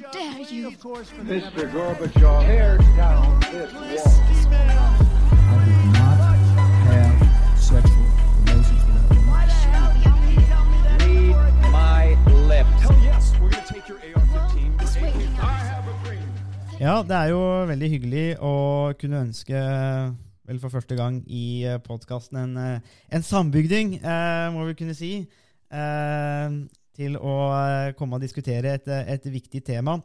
dare you? Mr. Gorbachev, tear down this wall. I did not have sexual relations with that woman. Read my lips. Hell yes, we're gonna take your AR-15. It's your waiting I have a dream. Ja, det er jo veldig hyggelig å kunne ønske, vel for første gang i podkasten, en, eh, en sambygding, eh, må vi kunne si, eh, til å eh, komme og diskutere et, eh, et viktig tema.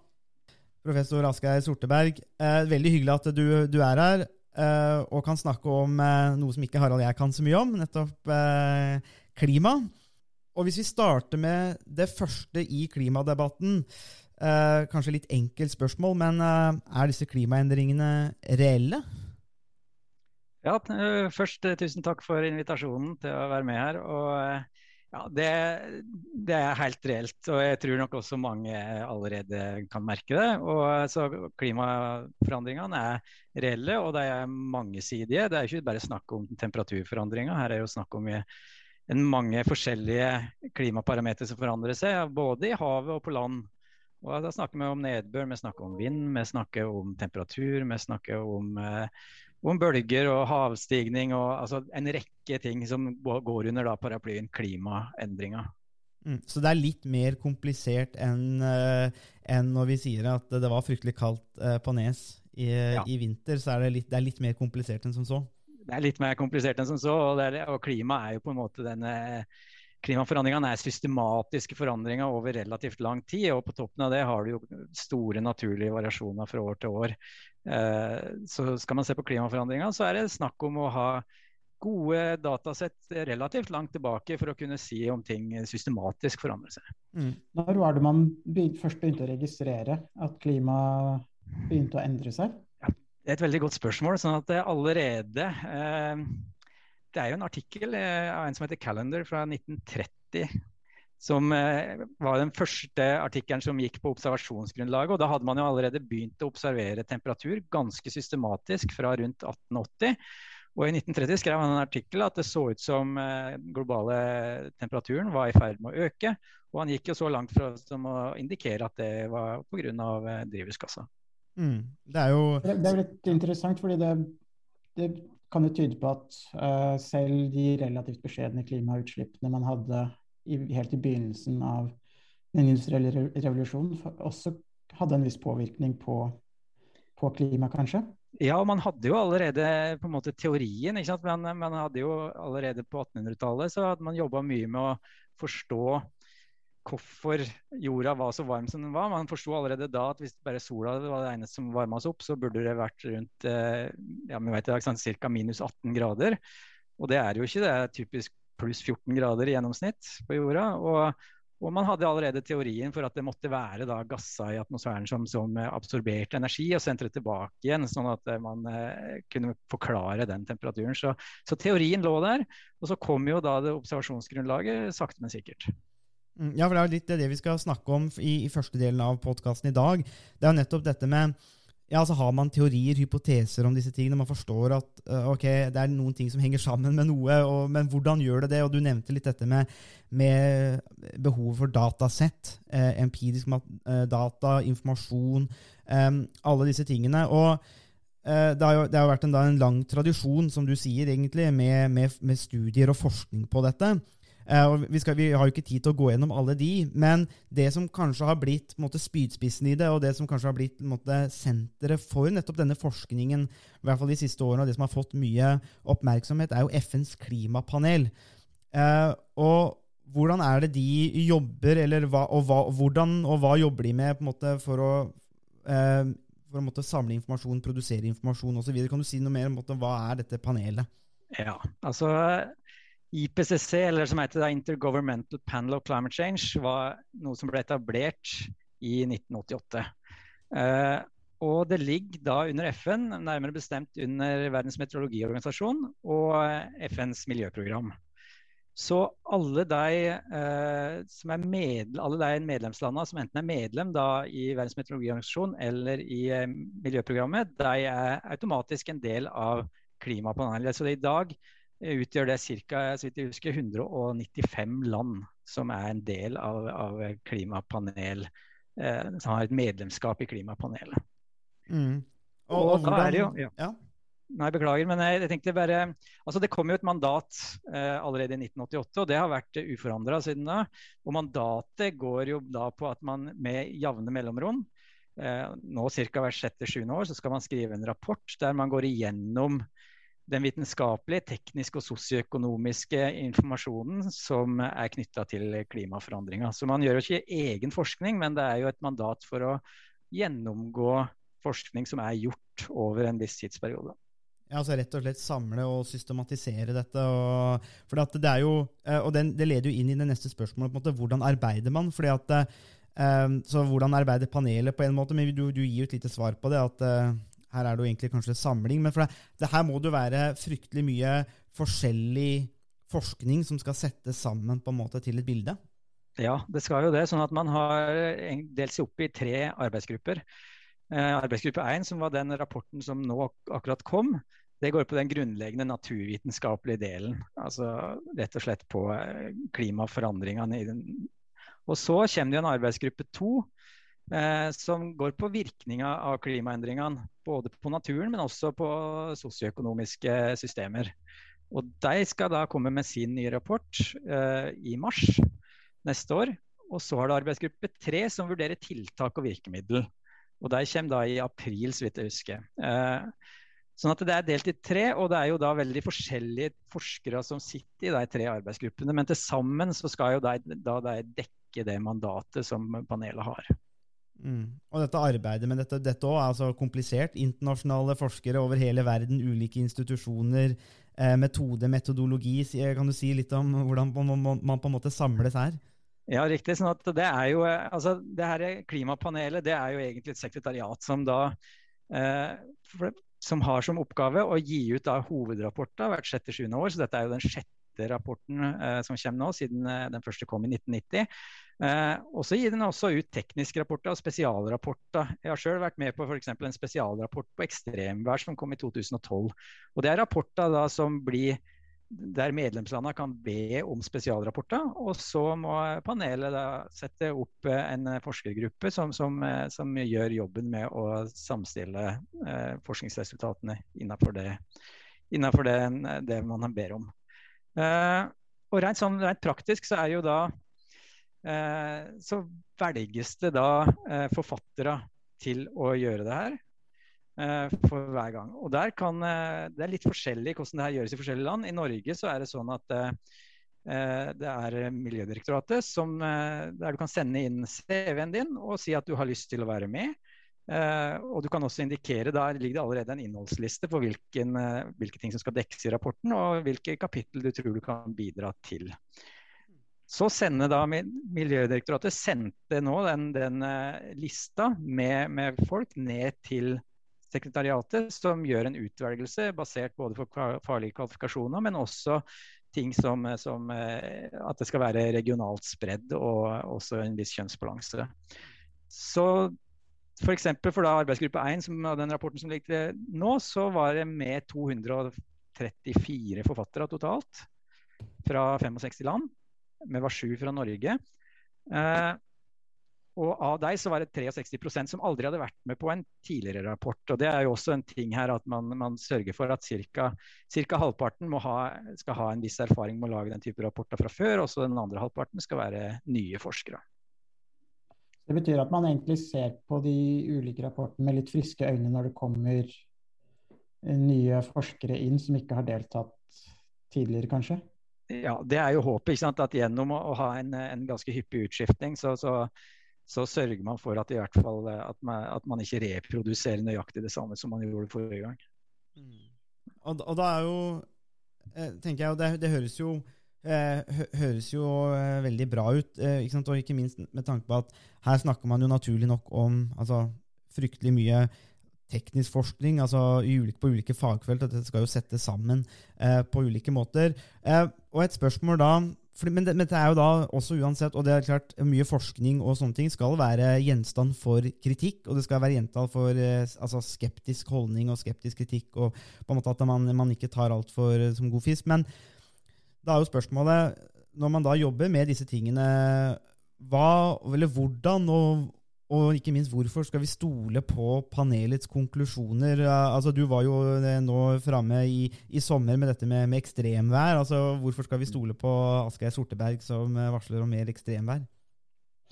Professor Asgeir Sorteberg, eh, veldig hyggelig at du, du er her og kan snakke om noe som ikke Harald og jeg kan så mye om, nettopp klima. Og hvis vi starter med det første i klimadebatten, kanskje litt enkelt spørsmål, men er disse klimaendringene reelle? Ja, først tusen takk for invitasjonen til å være med her. Og ja, det, det er helt reelt, og jeg tror nok også mange allerede kan merke det. Og så Klimaforandringene er reelle, og de er mangesidige. Det er ikke bare snakk om temperaturforandringer, her er det jo snakk om en mange forskjellige klimaparametere som forandrer seg, både i havet og på land. Og Da snakker vi om nedbør, vi snakker om vind, vi snakker om temperatur, vi snakker om eh, om bølger og havstigning og altså en rekke ting som går under da paraplyen klimaendringer. Mm. Så det er litt mer komplisert enn en når vi sier at det var fryktelig kaldt eh, på Nes i, Ja. i vinter. Så er det, litt, det er litt mer komplisert enn som så. Det er litt mer komplisert enn som så. Og, er, og klima er jo på en måte denne Klimaforandringene er systematiske forandringer over relativt lang tid. Og på toppen av det har du jo store naturlige variasjoner fra år til år. Eh, så skal man se på klimaforandringer, så er det snakk om å ha gode datasett relativt langt tilbake for å kunne si om ting systematisk forandrer seg. Mm. Når var det man begynt, først begynte å registrere at klimaet begynte å endre seg? Det er et veldig godt spørsmål. sånn at det er allerede eh, Det er jo en artikkel eh, av en som heter Calendar fra 1930. Som eh, var den første artikkelen som gikk på observasjonsgrunnlaget. og Da hadde man jo allerede begynt å observere temperatur ganske systematisk fra rundt 1880. Og I 1930 skrev han en artikkel at det så ut som den globale temperaturen var i ferd med å øke. Og han gikk jo så langt fra som å indikere at det var pga. drivhusgassa. drivhusgasser. Mm. Det er jo Det det er litt interessant, fordi det, det kan jo tyde på at uh, selv de relativt beskjedne klimautslippene man hadde i, helt i begynnelsen av den industrielle revolusjonen, også hadde en viss påvirkning på, på klima, kanskje. Ja, og man hadde jo allerede på en måte teorien. ikke sant? Men man hadde jo allerede på 1800-tallet så hadde man jobba mye med å forstå hvorfor jorda var så varm som den var. Man forsto allerede da at hvis bare sola var det eneste som varma oss opp, så burde det vært rundt eh, ja, vi vet sant, ca. minus 18 grader. Og det er jo ikke. Det det er typisk pluss 14 grader i gjennomsnitt på jorda. Og, og man hadde allerede teorien for at det måtte være da gasser i atmosfæren som, som absorberte energi og sendte det tilbake igjen, sånn at eh, man eh, kunne forklare den temperaturen. Så, så teorien lå der. Og så kom jo da det observasjonsgrunnlaget sakte, men sikkert. Mm, Ja, for det er jo litt det vi skal snakke om i, i første delen av podkasten i dag. Det er jo nettopp dette med ja, altså Har man teorier, hypoteser om disse tingene? Man forstår at uh, ok, det er noen ting som henger sammen med noe, og, men hvordan gjør det det? Og Du nevnte litt dette med, med behovet for datasett. Eh, empirisk eh, data, informasjon. eh, alle disse tingene. Og eh, det har jo det har vært en, da, en lang tradisjon, som du sier, egentlig, med, med, med studier og forskning på dette. Eh, vi, skal, vi har jo ikke tid til å gå gjennom alle de, men det som kanskje har blitt måte, spydspissen i det, og det som kanskje har blitt måte, senteret for nettopp denne forskningen, i hvert fall de siste årene, og det som har fått mye oppmerksomhet, er jo FNs klimapanel. Eh, og hvordan er det de jobber, hva, og, hva, hvordan og hva jobber de med måte, for å eh, for å måtte samle informasjon, produsere informasjon osv. Kan du si noe mer om måte, hva er dette panelet? Ja, altså IPCC, eller som heter Intergovernmental Panel of Climate Change, var noe som ble etablert i 1988. Eh, og det ligger da under FN, nærmere bestemt under Verdens meteorologiorganisasjon og FNs miljøprogram. Så alle de, eh, som er med, alle de medlemslandene som enten er medlem da, i Verdens meteorologiorganisasjon eller i eh, miljøprogrammet, de er automatisk en del av klimapanelet. Så det i dag utgjør det ca. så vidt jeg husker, 195 land som er en del av, av klimapanel, eh, som har et medlemskap i klimapanelet. Mm. Og, da er det jo ja. ja. Nei, beklager, men jeg, jeg tenkte bare Altså, det kom jo et mandat eh, allerede i 1988, og det har vært uh, uforandra siden da. Og mandatet går jo da på at man med jevne mellomrom, eh, nå ca. hvert sjette-sjuende år, så skal man skrive en rapport der man går igjennom den vitenskapelige, tekniske og sosioøkonomiske informasjonen som er knytta til klimaforandringa. Så man gjør jo ikke egen forskning, men det er jo et mandat for å gjennomgå forskning som er gjort over en viss tidsperiode. Ja, altså Rett og slett samle og systematisere dette. Og, for det jo, eh, og den, det leder jo inn i det neste spørsmålet. på en måte, Hvordan arbeider man? Fordi at, um, så Hvordan arbeider panelet på en måte? Men du, du gir jo et lite svar på det. at Her er det jo egentlig kanskje samling. Men for det, det her må det jo være fryktelig mye forskjellig forskning som skal settes sammen på en måte til et bilde? Ja, det skal jo det. sånn at Man har delt seg opp i tre arbeidsgrupper. Eh, arbeidsgruppe 1, som var den rapporten som nå akkurat kom, det går på den grunnleggende naturvitenskapelige delen. Altså rett og slett på eh, klimaforandringene. i den. Og så kommer det en arbeidsgruppe 2, eh, som går på virkninga av klimaendringene. Både på naturen, men også på sosioøkonomiske systemer. Og de skal da komme med sin nye rapport eh, i mars neste år. Og så har det arbeidsgruppe tre, som vurderer tiltak og virkemiddel. Og de kommer da i april, så vidt jeg husker. Eh, sånn at det er delt i tre, og det er jo da veldig forskjellige forskere som sitter i de tre arbeidsgruppene. Men til sammen så skal jo de, da de dekke det mandatet som panelet har. Mm. Og dette arbeidet med dette, dette også er altså komplisert. Internasjonale forskere over hele verden, ulike institusjoner, eh, metode, metodologi. Kan du si litt om hvordan man, på en måte samles her? Ja, riktig. sånn at det er jo, altså det her Klimapanelet det er jo egentlig et sekretariat som da eh, som har som oppgave å gi ut da hovedrapporter hvert sjette-sjuende år. Så dette er jo den sjette rapporten eh, som kommer nå, siden eh, den første kom i 1990. Eh, og så gir den også ut tekniske rapporter og spesialrapporter. Jeg har sjøl vært med på f.eks. en spesialrapport på ekstremvær som kom i 2012. Og Det er rapporter da som blir der medlemslandene kan be om spesialrapporter. Og så må panelet da sette opp eh, en forskergruppe som, som, eh, som gjør jobben med å samstille eh, forskningsresultatene innenfor, det, innenfor det, det, man ber om. Eh, og rent, sånn, rent, praktisk så er jo da eh, Så velges det da eh, forfattere til å gjøre det her. Eh, for hver gang. Og der kan, eh, Det er litt forskjellig hvordan det her gjøres i forskjellige land. I Norge så er det sånn at eh, det er Miljødirektoratet som, der du kan sende inn CV-en din og si at du har lyst til å være med. og du kan også indikere, Der ligger det allerede en innholdsliste for hvilken, hvilke ting som skal dekkes i rapporten, og hvilke kapittel du tror du kan bidra til. Så sender da Miljødirektoratet sendte nå den, den lista med, med folk ned til sekretariatet, som gjør en utvelgelse basert både på farlige kvalifikasjoner, men også ting som, som, eh, at det skal være regionalt spredd og også en viss kjønnsbalanse. Så. For, for da arbeidsgruppe 1, som, den rapporten som ligger nå, så var det med 234 forfattere totalt fra 65 land. Vi var sju fra Norge. Eh, og av deg så var det 63% som aldri hadde vært med på en tidligere rapport. og Det er jo også en ting her at man, man sørger for at ca. halvparten ha, skal ha en viss erfaring med å lage den type rapporter fra før, og så den andre halvparten skal være nye forskere. Det betyr at man egentlig ser på de ulike rapportene med litt friske øyne når det kommer nye forskere inn som ikke har deltatt tidligere, kanskje? Ja, det er jo håpet. ikke sant? At gjennom å, ha en, en ganske hyppig utskiftning, så, så så sørger man for at, i hvert fall, eh, at, man, at man ikke reproduserer nøyaktig det samme som man gjorde forrige gang. Mm. Og, og, da er jo eh, tenker jeg, det, det høres jo eh, høres jo veldig bra ut. Ikke? Og ikke minst med tanke på at her snakker man jo naturlig nok om altså, fryktelig mye teknisk forskning altså ulike, på ulike fagfelt. at Dette skal jo settes sammen eh, på ulike måter. og et spørsmål da for, men, det, men, det, er jo da også uansett, og det er klart mye forskning og sånne ting skal være gjenstand for kritikk, og det skal være gjenstand for eh, altså skeptisk holdning og skeptisk kritikk, og på en måte at man, man ikke tar alt for eh, som god fisk. Men da er jo spørsmålet, når man da jobber med disse tingene, hva, eller hvordan og Og ikke minst, hvorfor skal vi stole på panelets konklusjoner? Eh, Altså, Du var jo eh, nå framme i, i sommer med dette med, med ekstremvær. Altså, Hvorfor skal vi stole på Asgeir Sorteberg som eh, varsler om mer ekstremvær?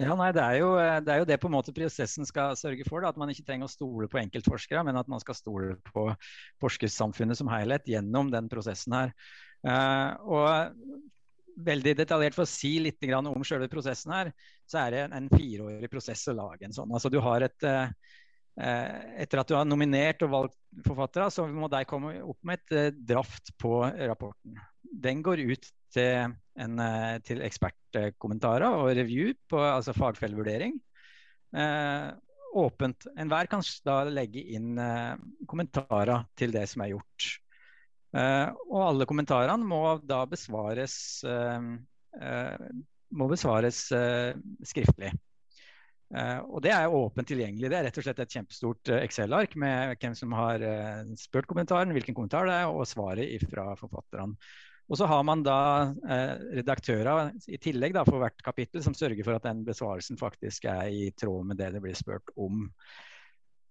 Ja, nei, det er, jo, det er jo det på en måte prosessen skal sørge for. Da, at man ikke trenger å stole på enkeltforskere, men at man skal stole på forskersamfunnet som helhet gjennom den prosessen her. Uh, og veldig detaljert for å si litt om selve prosessen her, så er det en, fireårig prosess å lage en sånn. Altså du har et eh, etter at du har nominert og valgt forfattere, så må de komme opp med et eh, draft på rapporten. Den går ut til, en, eh, til ekspertkommentarer og review, på, altså fagfellevurdering. Eh, åpent. Enhver kan da legge inn kommentarer til det som er gjort. Eh, og alle kommentarene må da besvares, eh, eh, må besvares skriftlig. Og det er åpent tilgjengelig. Det er rett og slett et kjempestort Excel-ark med hvem som har spurt kommentaren, hvilken kommentar det er, og svaret fra forfatterne. Og så har man da eh, redaktører i tillegg da, for hvert kapittel som sørger for at den besvarelsen faktisk er i tråd med det det blir spurt om.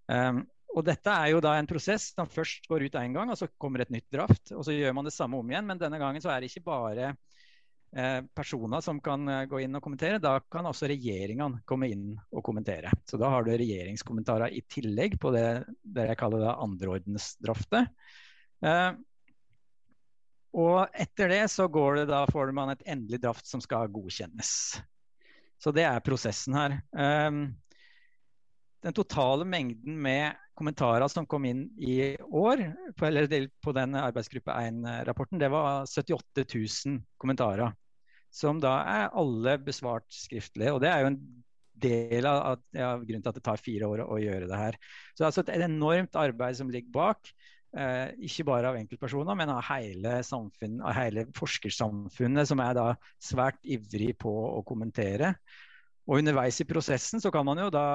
Um, og dette er jo da en prosess som først går ut én gang, og så kommer et nytt draft. Og så gjør man det samme om igjen, men denne gangen så er det ikke bare eh, personer som kan eh, gå inn og kommentere. Da kan også regjeringene komme inn og kommentere. Så da har du regjeringskommentarer i tillegg på det, det jeg kaller det andreordensdraftet. Eh, og etter det så går det da får man et endelig draft som skal godkjennes. Så det er prosessen her. Um, den totale mengden med kommentarer som kom inn i år, på, eller på den arbeidsgruppe 1-rapporten, det var 78 000 kommentarer. Som da er alle besvart skriftlig. Og det er jo en del av, av grunnen til at det tar fire år å, gjøre det her. Så det er altså et enormt arbeid som ligger bak. Eh, ikke bare av enkeltpersoner, men av hele, av hele forskersamfunnet, som er da svært ivrig på å kommentere. Og underveis i prosessen så kan man jo da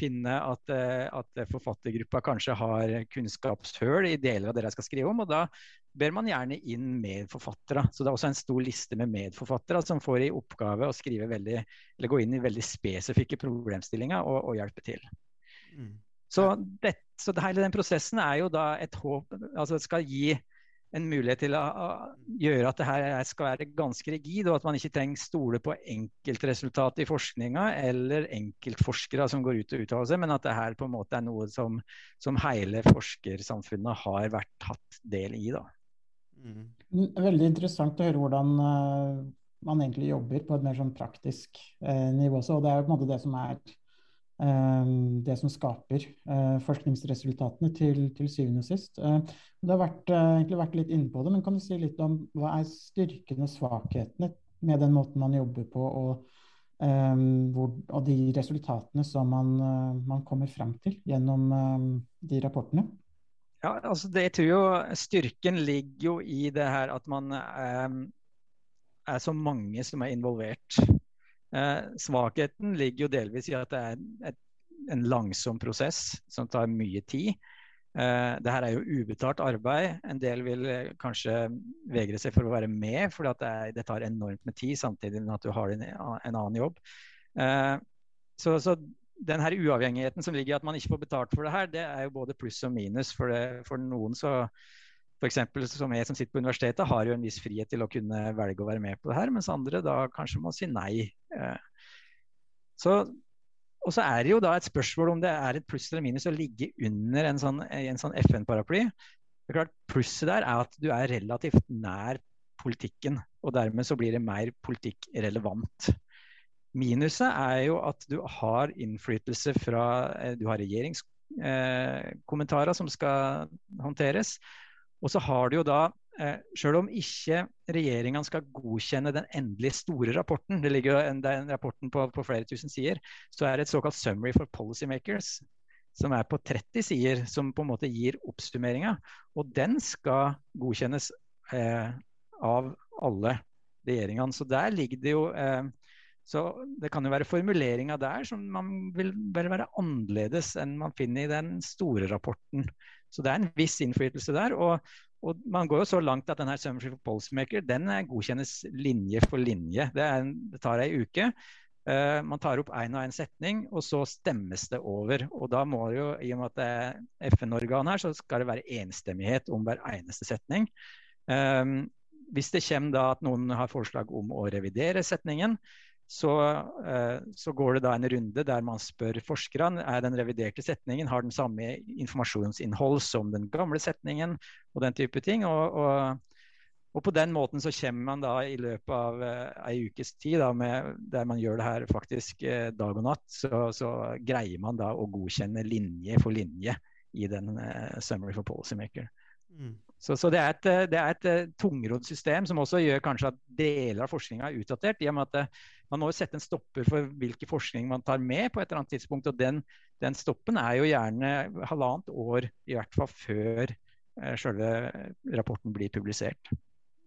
finne at, eh, at forfattergruppa kanskje har kunnskapshull i deler av det de skal skrive om, og da ber man gjerne inn medforfattere. Så det er også en stor liste med medforfattere som får i oppgave å skrive veldig, eller gå inn i veldig spesifikke problemstillinger og, og hjelpe til. Så, det, så det, hele den prosessen er jo da et håp Altså skal gi en mulighet til å, gjøre at det her skal være ganske rigid, og at man ikke trenger stole på enkeltresultatet i forskninga eller enkeltforskere som går ut og uttaler seg, men at det her på en måte er noe som, som hele forskersamfunnet har vært tatt del i. da. Veldig interessant å høre hvordan uh, man egentlig jobber på et mer sånn praktisk eh, nivå også. Og det er jo på en måte det som er det som skaper forskningsresultatene til, til, syvende og sist. du har vært, egentlig vært litt inne på det, men kan du si litt om hva er styrkene og svakhetene med den måten man jobber på, og, hvor, og de resultatene som man, man, kommer frem til gjennom de rapportene? Ja, altså det, jeg tror jo Styrken ligger jo i det her at man eh, er så mange som er involvert. Eh, svakheten ligger jo delvis i at det er et, en langsom prosess som tar mye tid. Eh, det her er jo ubetalt arbeid. En del vil kanskje vegre seg for å være med, for det, det, tar enormt med tid samtidig med at du har en, en annen jobb. Eh, så, så den her uavhengigheten som ligger i at man ikke får betalt for det her, det er jo både pluss og minus. For, det, for noen så F.eks. som jeg som sitter på universitetet, har jo en viss frihet til å kunne velge å være med på det her, mens andre da kanskje må si nei. Så, og så er det jo da et spørsmål om det er et pluss eller minus å ligge under en sånn, en sånn FN-paraply. Det er klart Plusset der er at du er relativt nær politikken, og dermed så blir det mer politikkrelevant. Minuset er jo at du har innflytelse fra Du har regjeringskommentarer som skal håndteres. Og så har du jo da, selv om ikke regjeringa skal godkjenne den endelige store rapporten, det ligger jo en, den rapporten på, på, flere tusen sider, så er det et såkalt 'summary for policymakers', som er på 30 sider, som på en måte gir oppsummeringa. Og den skal godkjennes eh, av alle regjeringene. Så der ligger det jo eh, så det kan jo være formuleringa der som man vil være annerledes enn man finner i den store rapporten. Så det er en viss innflytelse der. Og, og man går jo så langt at denne Summership Policymaker den godkjennes linje for linje. Det, er, det tar ei uke. Uh, man tar opp én og én setning, og så stemmes det over. Og da må det jo, i og med at det er FN-organ her, så skal det være enstemmighet om hver eneste setning. Um, hvis det kommer da at noen har forslag om å revidere setningen, så, uh, så, går det da en runde der man spør forskerne er den reviderte setningen har den samme informasjonsinnhold som den gamle setningen, og den type ting. og, og og på den måten så kommer man da i løpet av uh, ei ukes tid, da, med, der man gjør det her faktisk uh, dag og natt, så, så, greier man da å godkjenne linje for linje i den Summary for Policymaker. Mm. Så, så, det er et, det er et uh, tungrodd system som også gjør kanskje at deler av forskninga er utdatert. i og med at Man må jo sette en stopper for hvilken forskning man tar med på et eller annet tidspunkt. og Den, den stoppen er jo gjerne halvannet år, i hvert fall før eh, selve rapporten blir publisert.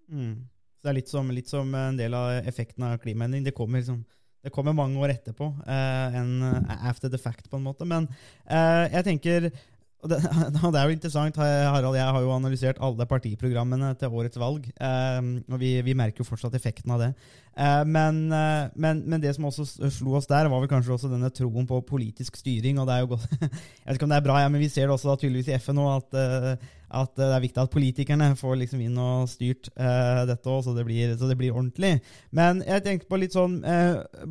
Mm. Så det er litt som, litt som, en del av effekten av klimaendring. Det kommer, liksom, det kommer mange år etterpå Uh, enn after the fact, på en måte. Men uh, jeg tenker og det, det, er jo interessant. Harald, jeg har jo analysert alle partiprogrammene til årets valg. Eh, og vi, vi, merker jo fortsatt effekten av det. Eh, men, eh, men, men, det som også slo oss der, var vel kanskje også denne troen på politisk styring. og det er jo godt, Jeg vet ikke om det er bra, ja, men vi ser det også da, tydeligvis i FN nå, at, eh, at, det er viktig at politikerne får liksom inn og styrt dette òg, så, så, det blir ordentlig. Men jeg tenkte på litt sånn,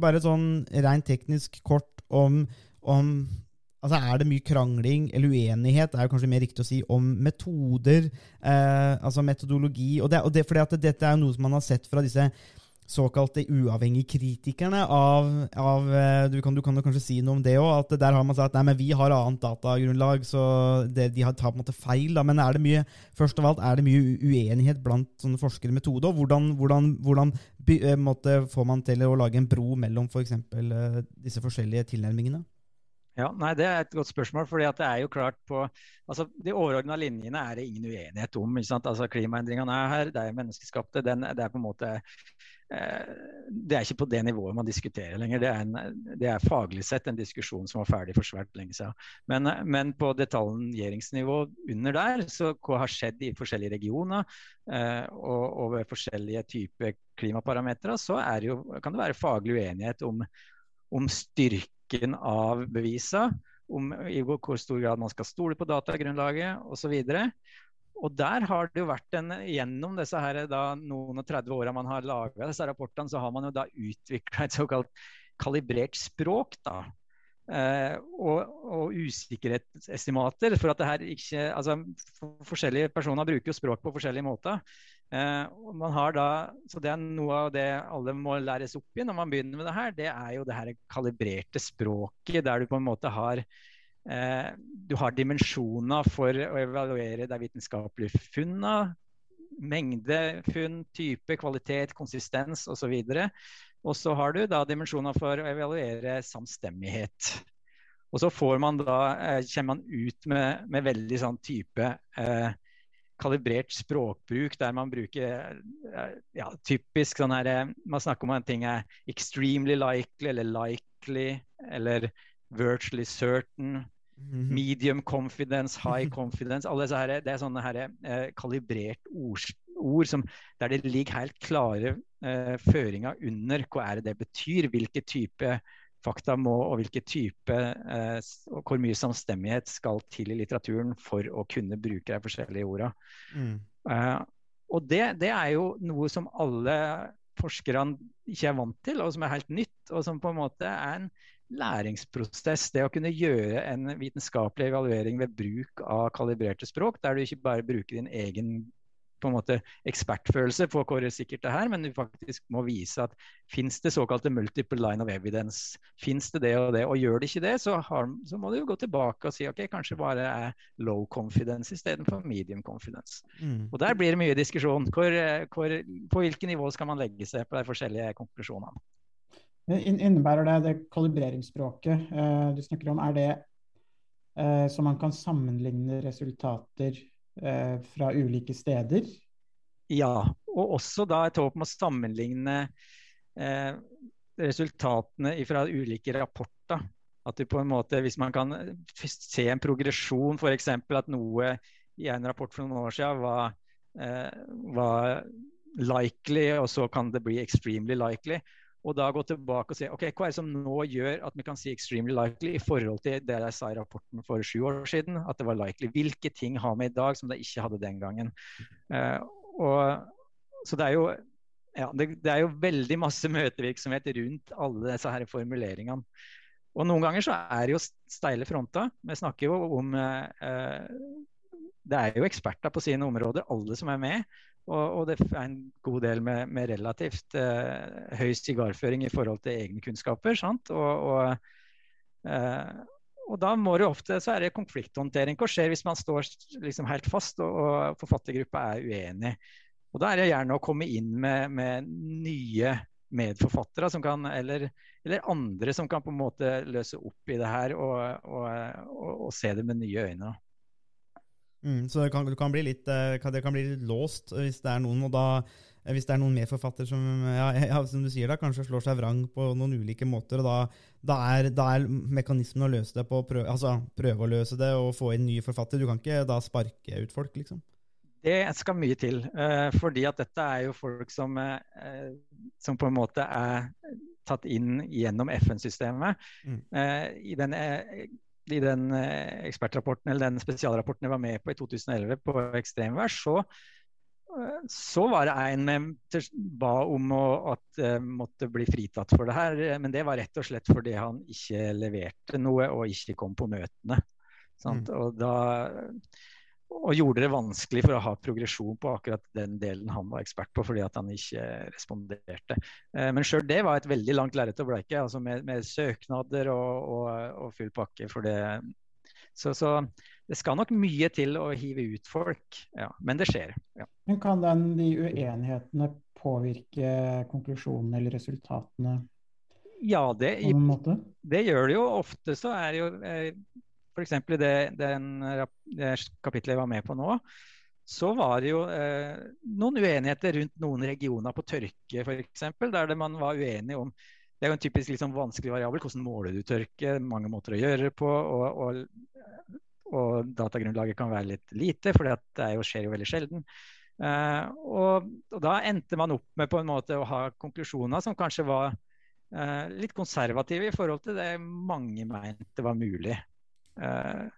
bare sånn rent teknisk kort om om Altså Er det mye krangling eller uenighet, det er jo kanskje mer riktig å si, om metoder, eh, altså metodologi? Og, det, og det, fordi at dette er noe som man har sett fra disse såkalte uavhengige kritikerne av, av eh, du, kan, du kan jo kanskje si noe om det òg, at der har man sagt nei, men vi har annet datagrunnlag, så det, de tar på en måte feil. Da. Men er det mye først av alt, er det mye uenighet blant sånne forskere metode? Og hvordan, hvordan, hvordan eh, måtte, får man til å lage en bro mellom f.eks. For eh, disse forskjellige tilnærmingene? Ja, nei, Det er et godt spørsmål. fordi det er jo klart på, altså De overordna linjene er det ingen uenighet om. ikke sant? Altså Klimaendringene er her, det er menneskeskapte. Den, det er på en måte eh, Det er ikke på det nivået man diskuterer lenger. Det er, en, det er, faglig sett en diskusjon som var ferdig for svært lenge siden. Men, men på detaljeringsnivå under der, så hva har skjedd i forskjellige regioner eh, og, ved forskjellige typer klimaparametere, så jo, kan det være faglig uenighet om, om styrke bruken av beviser om i hvor stor grad man skal stole på datagrunnlaget osv. Og der har det jo vært en, Gjennom disse her, da, noen og 30 åra man har laga disse rapportene, så har man jo da utvikla et såkalt kalibrert språk. da, eh, og, og, usikkerhetsestimater. For at det her ikke, altså, forskjellige personer bruker jo språk på forskjellige måter. Eh, da, så det er Noe av det alle må læres opp i når man begynner med det her, det er jo det her kalibrerte språket, der du på en måte har eh, du har dimensjoner for å evaluere de vitenskapelige funnene. Mengde funn, type, kvalitet, konsistens osv. Og så har du da dimensjoner for å evaluere samstemmighet. Og så får man da, eh, kommer man ut med, med veldig sånn type eh, kalibrert språkbruk der man bruker eh, ja, typisk sånn her eh, Man snakker om en ting er extremely likely eller likely eller virtually certain. Mhm. Medium confidence, high confidence. alle disse her, Det er sånne her, eh, kalibrert ord, ord som, der det ligger helt klare eh, føringer under hva er det det betyr. Hvilke type fakta må, og hvilke type eh, og hvor mye samstemmighet skal til i litteraturen for å kunne bruke de forskjellige orda. Mm. Eh, og det, det, er jo noe som alle forskerne ikke er vant til, og som er helt nytt, og som på en måte er en læringsprosess. Det å kunne gjøre en vitenskapelig evaluering ved bruk av kalibrerte språk, der du ikke bare bruker din egen på en måte ekspertfølelse på hvor sikkert det er, men du faktisk må vise at fins det såkalte multiple line of evidence. Fins det det og det? Og gjør det ikke det, så, har, så, må du jo gå tilbake og si ok, kanskje bare er low confidence istedenfor medium confidence. Mm. Og Der blir det mye diskusjon. Hvor, hvor, på hvilket nivå skal man legge seg på de forskjellige konklusjonene? Innebærer det det kalibreringsspråket eh, du snakker om, er det eh, så man kan sammenligne resultater fra ulike steder? Ja, og også da et håp om å sammenligne eh, resultatene fra ulike rapporter. At du på en måte, Hvis man kan se en progresjon, f.eks. at noe i en rapport for noen år siden var, eh, var likely, og så kan det bli extremely likely. Og da gå tilbake og se ok, hva er det som nå gjør at vi kan si 'extremely likely' i forhold til det jeg sa i rapporten for sju år siden, at det var likely. Hvilke ting har vi i dag som de ikke hadde den gangen? Uh, og, så det er jo ja, det, det, er jo veldig masse møtevirksomhet rundt alle disse her formuleringene. Og noen ganger så er det jo steile fronter. Vi snakker jo om eh, Det er jo eksperter på sine områder, alle som er med. Og, og det er en god del med, med relativt eh, høy sigarføring i forhold til egne kunnskaper. sant? Og, og, eh, og, da må det ofte så er det konflikthåndtering. Hva skjer hvis man står liksom helt fast og, og forfattergruppa er uenig? Og Da er det gjerne å komme inn med, med nye medforfattere som kan, eller, eller, andre som kan på en måte løse opp i det her og, se det med nye øyne. Mm, så det kan, det kan, bli litt, eh, det kan bli litt låst hvis det er noen, og da, eh, hvis det er noen medforfattere som ja, ja, som du sier da, kanskje slår seg vrang på noen ulike måter. og Da, da, er, da er, mekanismen å løse det på prøve, altså, prøve å løse det og få inn nye forfatter. Du kan ikke da sparke ut folk, liksom. Det skal mye til. Fordi at dette er jo folk som, som på en måte er tatt inn gjennom FN-systemet. Mm. I den i den eh, ekspertrapporten, eller den spesialrapporten jeg var med på i 2011 på ekstremvær, så, eh, så var det en med ba om å, at måtte bli fritatt for det her. Men det var rett og slett fordi han ikke leverte noe og ikke kom på møtene. Mm. Og da og gjorde det vanskelig for å ha progresjon på akkurat den delen han var ekspert på, fordi at han ikke responderte. Eh, men sjøl det var et veldig langt lerret å bleike, altså med, med, søknader og, og, og, full pakke. for det. Så, så, det skal nok mye til å hive ut folk, ja, men det skjer. Ja. Men kan den, de uenighetene påvirke konklusjonene eller resultatene? Ja, det, det gjør det jo. Ofte så er det jo eh, F.eks. i det, den, det kapitlet jeg var med på nå, så var det jo eh, noen uenigheter rundt noen regioner på tørke f.eks. Der det man var uenig om Det er jo en typisk liksom, vanskelig variabel. Hvordan måler du tørke? Mange måter å gjøre det på. Og, og, og, datagrunnlaget kan være litt lite, for det jo, skjer jo veldig sjelden. Eh, og, og, da endte man opp med på en måte å ha konklusjoner som kanskje var eh, litt konservative i forhold til det mange mente var mulig. Uh,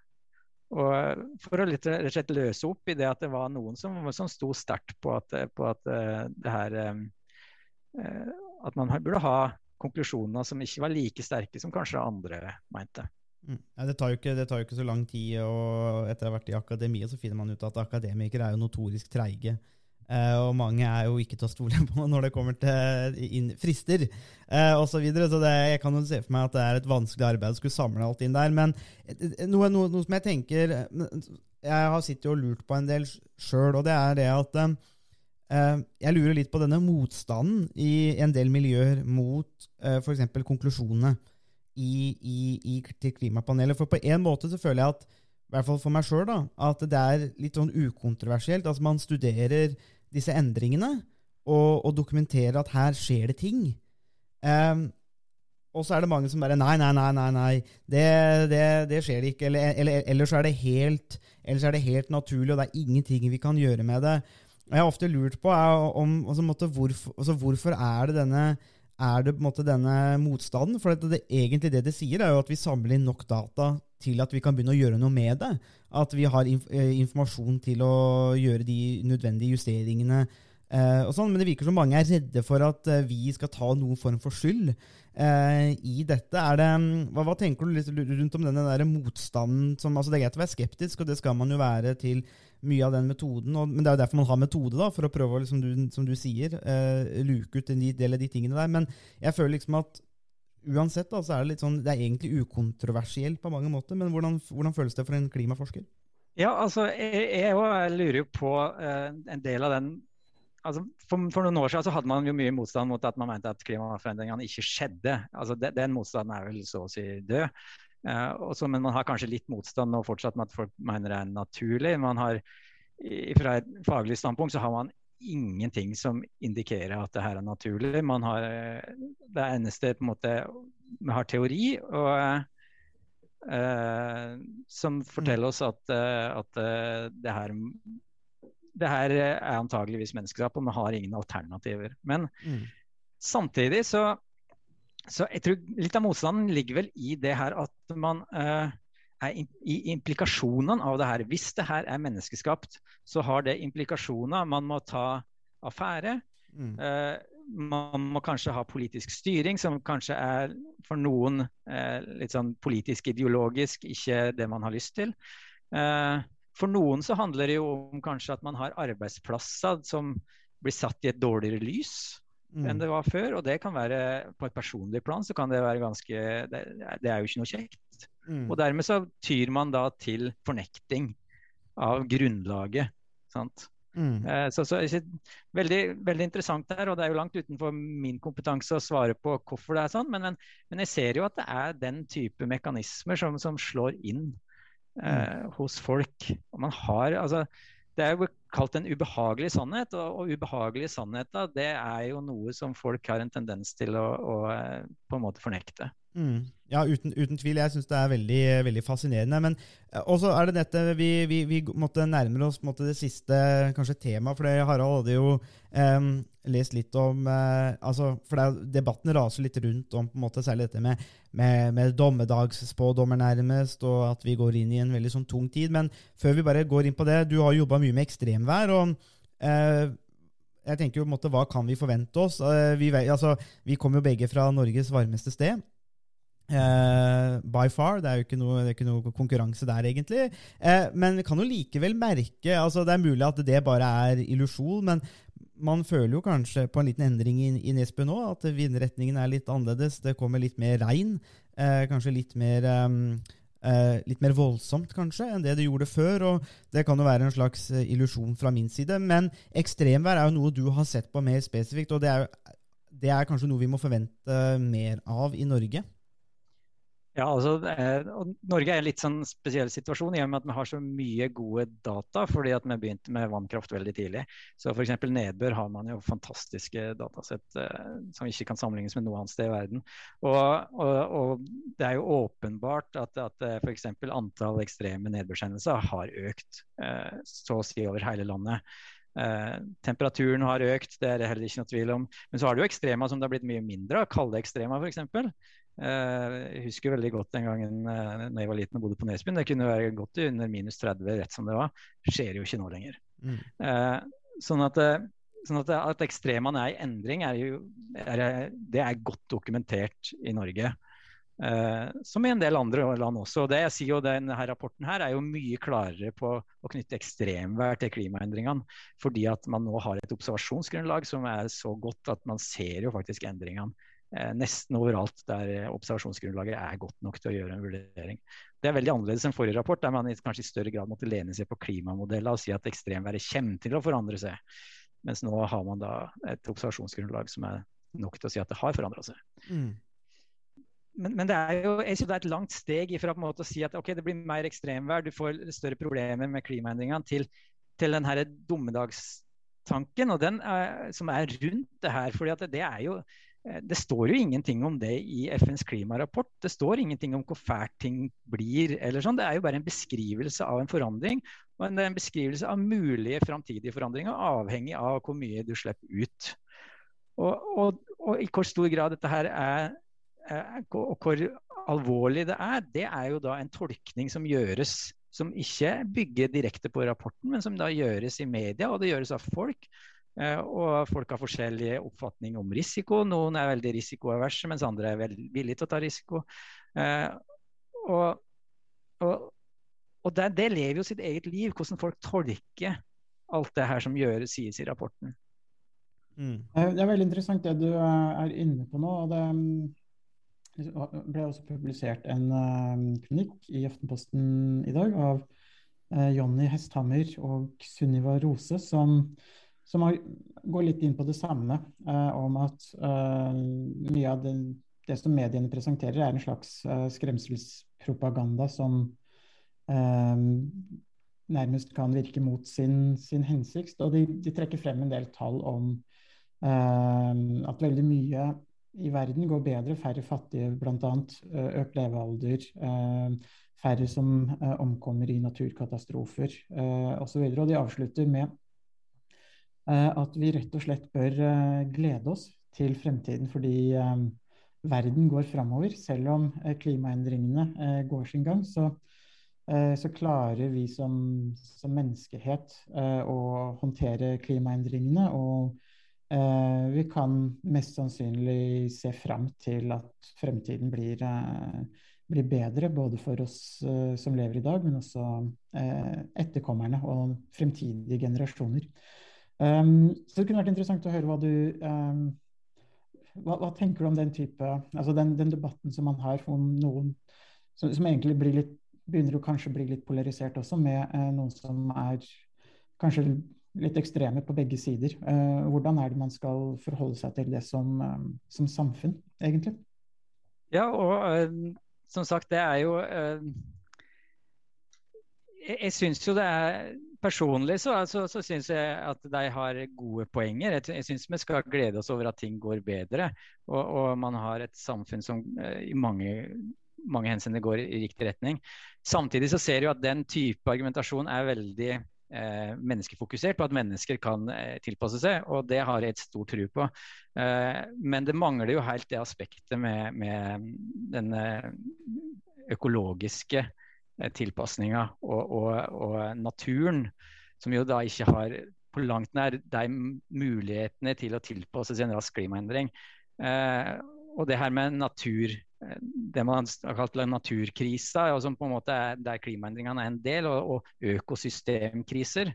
og for å litt, slett løse opp i det at det var noen som, som sto sterkt på på at uh, det her uh, At man burde ha konklusjoner som ikke var like sterke som kanskje andre mente. Mm. Ja, det, tar ikke, det, tar jo ikke, så lang tid, og etter å ha vært i akademiet så finner man ut at akademikere er jo notorisk treige. Uh, og mange er jo ikke til å stole på når det kommer til inn, frister uh, osv. Så, videre. så det, jeg kan jo se for meg at det er et vanskelig arbeid å skulle samle alt inn der. Men noe, noe, noe som jeg tenker Jeg har sittet og lurt på en del sjøl, og det er det at uh, jeg lurer litt på denne motstanden i en del miljøer mot uh, f.eks. konklusjonene i, i, i, til klimapanelet. For på en måte så føler jeg at i hvert fall for meg sjøl, at det er litt sånn ukontroversielt. Altså Man studerer disse endringene og, og dokumentere at her skjer det ting. Um, og så er det mange som bare Nei, nei, nei, nei, nei. Det, det, det skjer det ikke. Eller, eller, eller, så er det helt, ellers er det helt naturlig, og det er ingenting vi kan gjøre med det. Og Jeg har ofte lurt på om, altså, måtte, hvorfor, altså, hvorfor er det denne er det på en måte denne motstanden? For det, det, egentlig det det sier, er jo at vi samler inn nok data til at vi kan begynne å gjøre noe med det. At vi har inf eh, informasjon til å gjøre de nødvendige justeringene. Eh, og sånn, Men det virker som mange er redde for at eh, vi skal ta noen form for skyld eh, i dette. Det, hva, hva, tenker du rundt om denne der motstanden? Som, altså det er greit å være skeptisk, og det skal man jo være til mye av den metoden. Og, men det er jo derfor man har metode, da, for å prøve å, liksom, du, som du sier, eh, luke ut en del av de tingene der. Men jeg føler liksom at uansett da, så er det litt sånn, det er egentlig ukontroversielt på mange måter. Men hvordan, hvordan føles det for en klimaforsker? Ja, altså, jeg, jeg lurer jo på uh, en del av den altså, for, for, noen år siden så hadde man jo mye motstand mot at man mente at klimaforandringene ikke skjedde. Altså, de, den motstanden er vel så å si død. Uh, også, men man har kanskje litt motstand nå fortsatt med at folk mener det er naturlig. Man har, fra et faglig standpunkt så har man ingenting som indikerer at det her er naturlig. Man har, det eneste på en måte Vi har teori og, uh, som forteller oss at, at det, her, det her er antageligvis menneskeskap, og vi har ingen alternativer. Men mm. samtidig så så jeg tror litt av motstanden ligger vel i det her at man uh, er in, i implikasjonene av det her. Hvis det her er menneskeskapt, så har det implikasjoner. Man må ta affære. Mm. Uh, man må kanskje ha politisk styring, som kanskje er for noen uh, litt sånn politisk ideologisk ikke det man har lyst til. for noen så handler det jo om kanskje at man har arbeidsplasser som blir satt i et dårligere lys mm. enn det var før. Og det kan være på et personlig plan så kan det være ganske Det, det er jo ikke noe kjekt. Mm. Og dermed så tyr man da til fornekting av grunnlaget. sant? Mm. Eh, så, så, veldig, veldig, interessant der, og det er jo langt utenfor min kompetanse å svare på hvorfor det er sånn, men, men, men jeg ser jo at det er den type mekanismer som, som slår inn eh, mm. hos folk. Og man har, altså, det er jo kalt en ubehagelig sannhet, og, og ubehagelige sannheter det er jo noe som folk har en tendens til å, å eh, på en måte fornekte. Mm. Ja, uten, uten, tvil. Jeg syns det er veldig, veldig fascinerende. Men eh, også er det dette Vi, vi, vi måtte nærme oss måtte det siste kanskje temaet. For Harald hadde jo eh, lest litt om eh, altså, For det, debatten raser litt rundt om på en måte særlig dette med, med, med dommedagsspådommer, nærmest, og at vi går inn i en veldig sånn tung tid. Men før vi bare går inn på det, du har jobba mye med ekstremvær. og eh, jeg tenker jo, på en måte, Hva kan vi forvente oss? Eh, vi, altså, vi kommer jo begge fra Norges varmeste sted. Uh, by far. Det er jo ikke noe, ikke noe konkurranse der, egentlig. Uh, men kan jo likevel merke altså Det er mulig at det bare er illusjon, men man føler jo kanskje på en liten endring i, i Nesbø nå, at vindretningen er litt annerledes. Det kommer litt mer regn. Eh, kanskje litt mer um, litt mer voldsomt kanskje enn det det gjorde før. og Det kan jo være en slags illusjon fra min side. Men ekstremvær er jo noe du har sett på mer spesifikt, og det er, det er kanskje noe vi må forvente mer av i Norge? Ja, altså, eh, Norge er en litt sånn spesiell situasjon i og med at vi har så mye gode data fordi at vi begynte med vannkraft veldig tidlig. Så F.eks. nedbør har man jo fantastiske datasett eh, som ikke kan sammenlignes med noe annet sted i verden. Og, og, og Det er jo åpenbart at, at eh, f.eks. antall ekstreme nedbørshendelser har økt så å si over hele landet. Eh, temperaturen har økt, det er det heller ikke noe tvil om. Men så har du jo ekstrema som det har blitt mye mindre av, kalde ekstrema f.eks. Eh, jeg husker veldig godt den gangen uh, når jeg var liten og bodde på Nesbyen. Det kunne være godt under minus 30 rett som det var. Skjer jo ikke nå lenger. Mm. Uh, sånn at, sånn at, at ekstremene er i endring, er jo, er, det er godt dokumentert i Norge. Uh, som i en del andre land også. og Det jeg sier jo denne Rapporten her er jo mye klarere på å knytte ekstremvær til klimaendringene. Fordi at man nå har et observasjonsgrunnlag som er så godt at man ser jo faktisk endringene Eh, nesten overalt der observasjonsgrunnlaget er godt nok til å gjøre en vurdering. Det er veldig annerledes enn forrige rapport, der man kanskje i større grad måtte lene seg på klimamodeller og si at ekstremværet kommer til å forandre seg. Mens nå har man da et observasjonsgrunnlag som er nok til å si at det har forandra seg. Mm. Men, men, det er jo jeg synes det er et langt steg fra på en måte å si at ok, det blir mer ekstremvær, du får større problemer med klimaendringene, til, til den her dommedagstanken og den er, som er rundt det her. fordi at det er jo Eh, det står jo ingenting om det i FNs klimarapport. Det står ingenting om hvor fælt ting blir. eller sånn. Det er jo bare en beskrivelse av en forandring. Og en, beskrivelse av mulige framtidige forandringer, avhengig av hvor mye du slipper ut. Og, og, og i hvor stor grad dette her er, er, og hvor alvorlig det er, det er jo da en tolkning som gjøres som ikke bygger direkte på rapporten, men som da gjøres i media, og det gjøres av folk Eh, og folk har forskjellig oppfatning om risiko. Noen er veldig risikoaverse, mens andre er villige til å ta risiko. Eh, og, og, og det, det, lever jo sitt eget liv, hvordan folk tolker alt det her som gjøres, sies i rapporten. Mm. Eh, det er veldig interessant det du er inne på nå. og Det ble også publisert en kronikk i Aftenposten i dag av Jonny Hesthammer og Sunniva Rose, som som går litt inn på det samme, uh, om at uh, mye av det, det, som mediene presenterer, er en slags uh, skremselspropaganda som nærmest kan virke mot sin, sin hensikt. Og de, de, trekker frem en del tall om at veldig mye i verden går bedre, færre fattige bl.a., økt levealder, færre som omkommer i naturkatastrofer osv. Og, og de avslutter med Eh, at vi rett og slett bør eh, glede oss til fremtiden. Fordi eh, verden går framover. Selv om eh, klimaendringene eh, går sin gang, så, eh, så klarer vi som, som menneskehet eh, å håndtere klimaendringene. Og eh, vi kan mest sannsynlig se fram til at fremtiden blir, blir bedre, både for oss som lever i dag, men også etterkommerne og fremtidige generasjoner. Um, så det kunne vært interessant å høre hva du um, hva, hva, tenker du om den type altså den, den, debatten som man har om noen som, som egentlig blir litt, begynner å kanskje bli litt polarisert også, med eh, noen som er kanskje litt ekstreme på begge sider. Eh, hvordan er det man skal forholde seg til det som, eh, som samfunn, egentlig? Ja, og uh, som sagt, det er jo Jeg, jeg syns jo det er Personlig så, så, så syns jeg at de har gode poenger. Jeg, jeg syns vi skal glede oss over at ting går bedre. Og, og man har et samfunn som i mange, mange henseender går i riktig retning. Samtidig så ser vi at den type argumentasjon er veldig eh, menneskefokusert, på at mennesker kan eh, tilpasse seg. Og det har jeg et stort tro på. Eh, men det mangler jo helt det aspektet med, med den økologiske Eh, tilpasninga og, og, og, naturen, som jo da ikke har på langt nær de mulighetene til å tilpasse seg en rask klimaendring. Eh, og det her med natur, eh, det man har kalt naturkrisa, og som på en måte er der klimaendringene er en del, og, og økosystemkriser.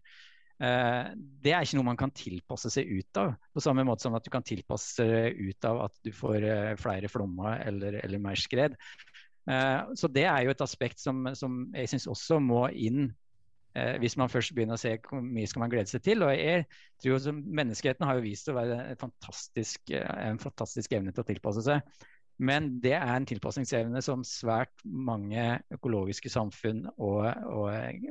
Eh, det er ikke noe man kan tilpasse seg ut av. På samme måte som at du kan tilpasse deg ut av at du får eh, flere flommer eller, eller mer skred. Eh, så det er jo et aspekt som, som jeg syns også må inn eh, hvis man først begynner å se hvor mye skal man glede seg til. Og jeg tror Menneskeheten har jo vist å være fantastisk, eh, en fantastisk evne til å tilpasse seg. Men det er en tilpasningsevne som svært mange økologiske samfunn og, og,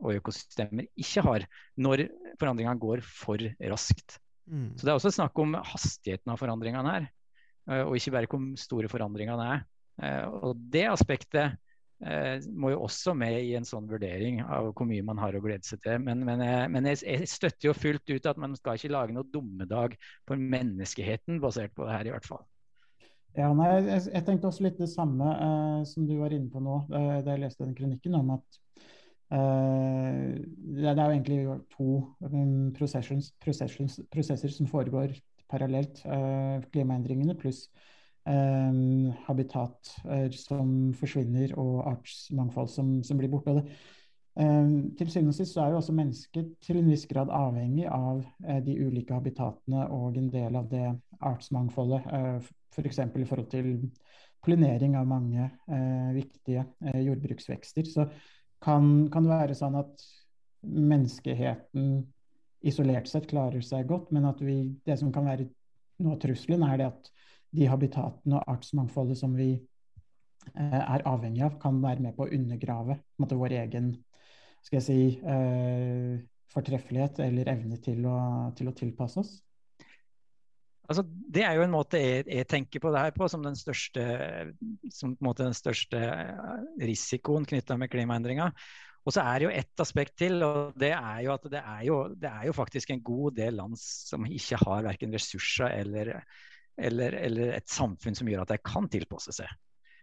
og økosystemer ikke har, når forandringene går for raskt. Mm. Så Det er også snakk om hastigheten av forandringene her, og ikke bare hvor store forandringene er. Eh, og det aspektet eh, må jo også med i en sånn vurdering av hvor mye man har å glede seg til. Men, men, jeg, men jeg, jeg, støtter jo fullt ut at man skal ikke lage noe dommedag for menneskeheten basert på det her, i hvert fall. Ja, nei, jeg, jeg, tenkte også litt det samme eh, som du var inne på nå, eh, da jeg leste den kronikken, om at eh, det, er jo egentlig to um, prosesser som foregår parallelt. Eh, klimaendringene pluss Um, habitat som forsvinner og artsmangfold som, som blir borte. Um, til syvende og sist er jo også mennesket til en viss grad avhengig av uh, de ulike habitatene og en del av det artsmangfoldet. Uh, F.eks. For i forhold til pollinering av mange uh, viktige jordbruksvekster. Så kan, kan, det være sånn at menneskeheten isolert sett klarer seg godt, men at vi, det som kan være noe av trusselen, er det at de habitatene og artsmangfoldet som vi eh, er avhengig av, kan være med på å undergrave måte, vår egen skal jeg si, eh, fortreffelighet eller evne til å, til å tilpasse oss? Altså, det er jo en måte jeg, jeg, tenker på det her på som den største, som den største risikoen knytta med klimaendringa. Og så er det jo ett aspekt til, og det er jo at det er jo, det er jo faktisk en god del land som ikke har verken ressurser eller eller, eller, et samfunn som gjør at de kan tilpasse seg.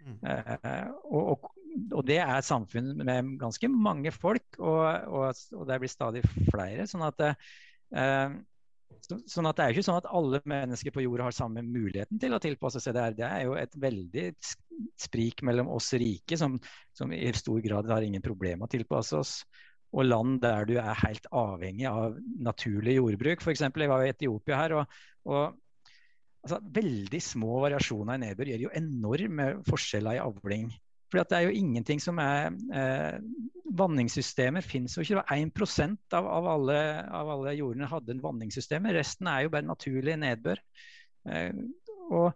Mm. Uh, og, og, og, det er samfunn med ganske mange folk, og, og det blir stadig flere. sånn at så, sånn at Det er ikke sånn at alle mennesker på jorda har samme muligheten til å tilpasse seg det her. Det er jo et veldig sprik mellom oss rike, som, som i stor grad har ingen problemer med å tilpasse oss, og land der du er helt avhengig av naturlig jordbruk. For eksempel, jeg var i Etiopia her, og, og altså, Veldig små variasjoner i nedbør gjør jo enorme forskjeller i avling. Fordi det er jo ingenting som er eh, Vanningssystemer finnes jo ikke. Det var 1 av, av, alle, av alle jordene hadde en vanningssystem. Resten er jo bare naturlig nedbør. Eh, og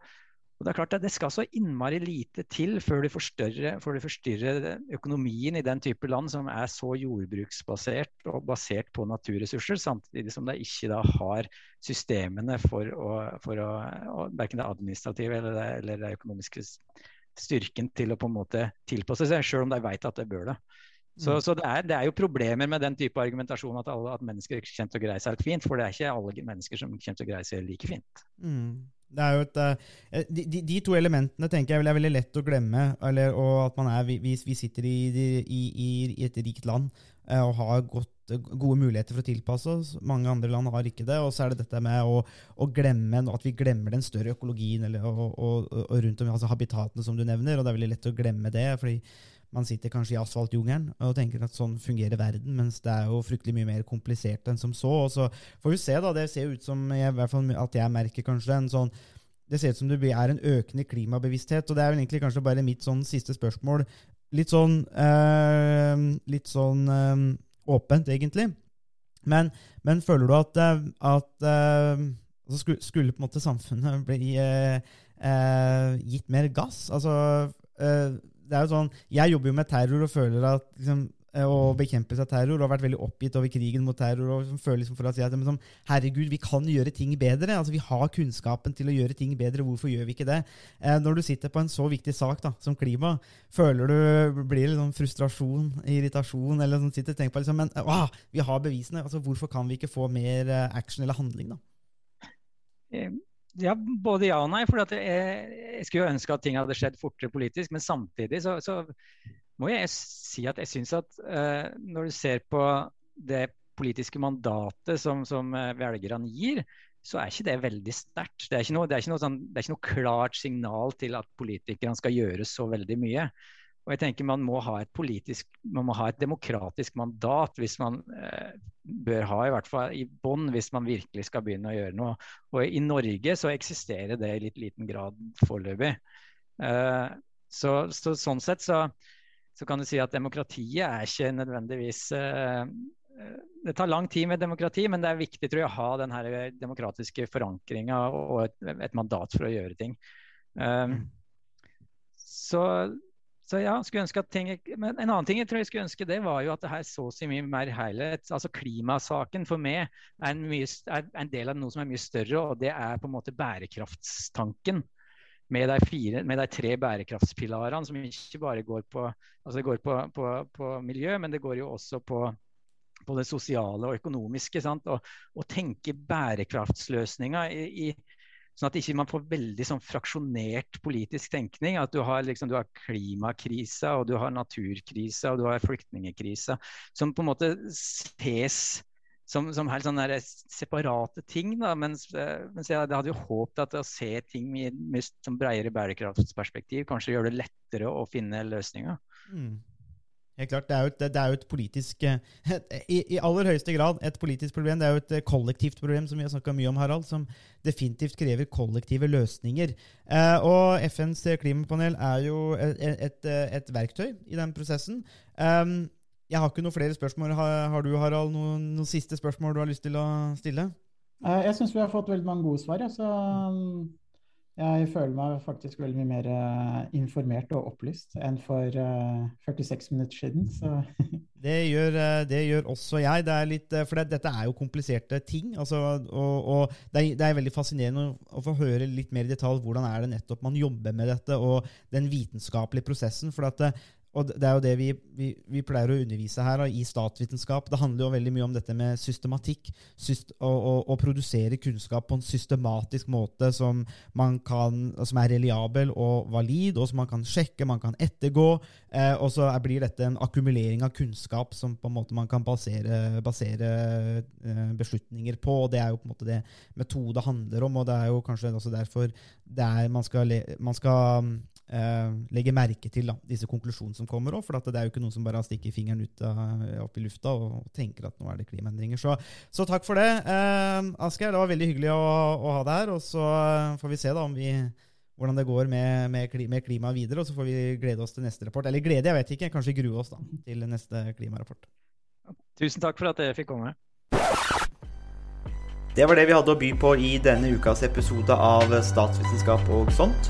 og Det er klart at det skal så innmari lite til før du forstyrrer økonomien i den type land som er så jordbruksbasert og basert på naturressurser, samtidig som de ikke da har systemene for å, for å verken det administrative eller det, eller det økonomiske styrken til å på en måte tilpasse seg, selv om de vet at det bør det. Så, mm. så det, er, det, er, jo problemer med den type argumentasjon at, alle, at mennesker kommer til å greie seg helt fint. For det er ikke alle mennesker som kommer til å greie seg like fint. Mm. Det er jo et, eh, de, de, de to elementene tenker jeg er veldig lett å glemme. Eller, og at man er, vi, vi sitter i, i, i, et rikt land eh, og har godt, gode muligheter for å tilpasse oss. Mange andre land har ikke det. Og så er det dette med å, å glemme at vi glemmer den større økologien eller, og, og, og rundt om, altså habitatene som du nevner. Og det er veldig lett å glemme det. fordi man sitter kanskje i asfaltjungelen og tenker at sånn fungerer verden, mens det er jo fryktelig mye mer komplisert enn som så. Og så får vi se, da. Det ser ut som jeg, i hvert fall at jeg merker kanskje en sånn Det ser ut som det er en økende klimabevissthet, og det er vel egentlig kanskje bare mitt sånn siste spørsmål. Litt sånn øh, Litt sånn øh, åpent, egentlig. Men, men, føler du at, eh, at øh, skulle, skulle, på en måte samfunnet bli gitt mer gass? Altså det er jo sånn, Jeg jobber jo med terror og føler at liksom, og eh, bekjempelse av terror og har vært veldig oppgitt over krigen mot terror. og liksom føler liksom for å si at liksom, Herregud, vi kan gjøre ting bedre. altså Vi har kunnskapen til å gjøre ting bedre. Hvorfor gjør vi ikke det? Eh, når du sitter på en så viktig sak da, som klima, føler du blir liksom frustrasjon, irritasjon? eller sånn, sitter og tenker på liksom, men å, Vi har bevisene. altså Hvorfor kan vi ikke få mer eh, action eller handling? da? Ja, både ja og nei. for jeg, jeg, skulle ønske at ting hadde skjedd fortere politisk. Men samtidig så, så må jeg si at jeg syns at uh, når du ser på det politiske mandatet som, som uh, velgerne gir, så er ikke det veldig sterkt. Det det sånn, det er ikke noe klart signal til at politikerne skal gjøre så veldig mye. Og jeg tenker Man må ha et politisk, man må ha et demokratisk mandat hvis man eh, bør ha, i hvert fall i bånn, hvis man virkelig skal begynne å gjøre noe. Og I Norge så eksisterer det i litt liten grad foreløpig. Eh, så, så, sånn sett så, så, kan du si at demokratiet er ikke nødvendigvis eh, det tar lang tid med demokrati, men det er viktig tror jeg, å ha den her demokratiske forankringa og et, et, mandat for å gjøre ting. Um, så så ja, skulle ønske at ting, men En annen ting jeg tror jeg skulle ønske, det var jo at det her så så mye mer helhet. Altså Klimasaken for meg er en, mye, er en, del av noe som er mye større, og det er på en måte bærekraftstanken. Med de, fire, med de tre bærekraftspilarene, som ikke bare går på, altså går på, på, på miljø, men det går jo også på, på det sosiale og økonomiske. Sant? Og tenke bærekraftsløsninger i, i Sånn at ikke man får veldig sånn fraksjonert politisk tenkning. At du har, liksom, du har klimakrisa, og du har naturkrisa, og du har flyktningkrisa. Som på en måte ses som, som helt sånne separate ting. Da, mens, eh, mens jeg hadde jo håpet at å se ting i et bredere bærekraftsperspektiv kanskje gjør det lettere å finne løsninger. Mm. Helt klart, Det er jo et, er jo et politisk eh, i, aller høyeste grad et politisk problem. Det er jo et eh, kollektivt problem som vi har snakka mye om, Harald, som definitivt krever kollektive løsninger. Eh, og FNs klimapanel er jo et, et, et verktøy i den prosessen. Um, jeg har ikke noen flere spørsmål. Har, har du, Harald, noen, noen, siste spørsmål du har lyst til å stille? Jeg syns vi har fått veldig mange gode svar. Ja, så jeg føler meg faktisk veldig mye mer uh, informert og opplyst enn for uh, eh, 46 minutter siden. det, gjør, uh, det, gjør, også jeg. Det litt, for det, dette er jo kompliserte ting. Altså, og, og det, er, det, er, veldig fascinerende å, få høre litt mer i detalj hvordan er det nettopp man jobber med dette, og den vitenskapelige prosessen. For at og det er jo det vi, vi, vi pleier å undervise her i statsvitenskap. Det handler jo veldig mye om dette med systematikk. Syst, å, produsere kunnskap på en systematisk måte som, kan, som, er reliabel og valid, og som man kan sjekke, man kan ettergå. Eh, og så blir dette en akkumulering av kunnskap som på en måte man kan basere, basere eh, beslutninger på. og Det er jo på en måte det metode handler om, og det er jo kanskje også derfor er, man skal, man skal eh, legge merke til da, disse konklusjonene som kommer òg. For det er jo ikke noen som bare stikker fingeren ut av, opp i lufta og, og, tenker at nå er det klimaendringer. Så, så takk for det, eh, Asgeir. Det var veldig hyggelig å, å, ha deg her. Og så får vi se da om vi hvordan det går med, med, med klimaet videre, og så får vi glede oss til neste rapport. Eller glede, jeg vet ikke. Kanskje grue oss da, til neste klimarapport. Tusen takk for at jeg fikk komme. Det var det vi hadde å by på i denne ukas episode av Statsvitenskap og sånt.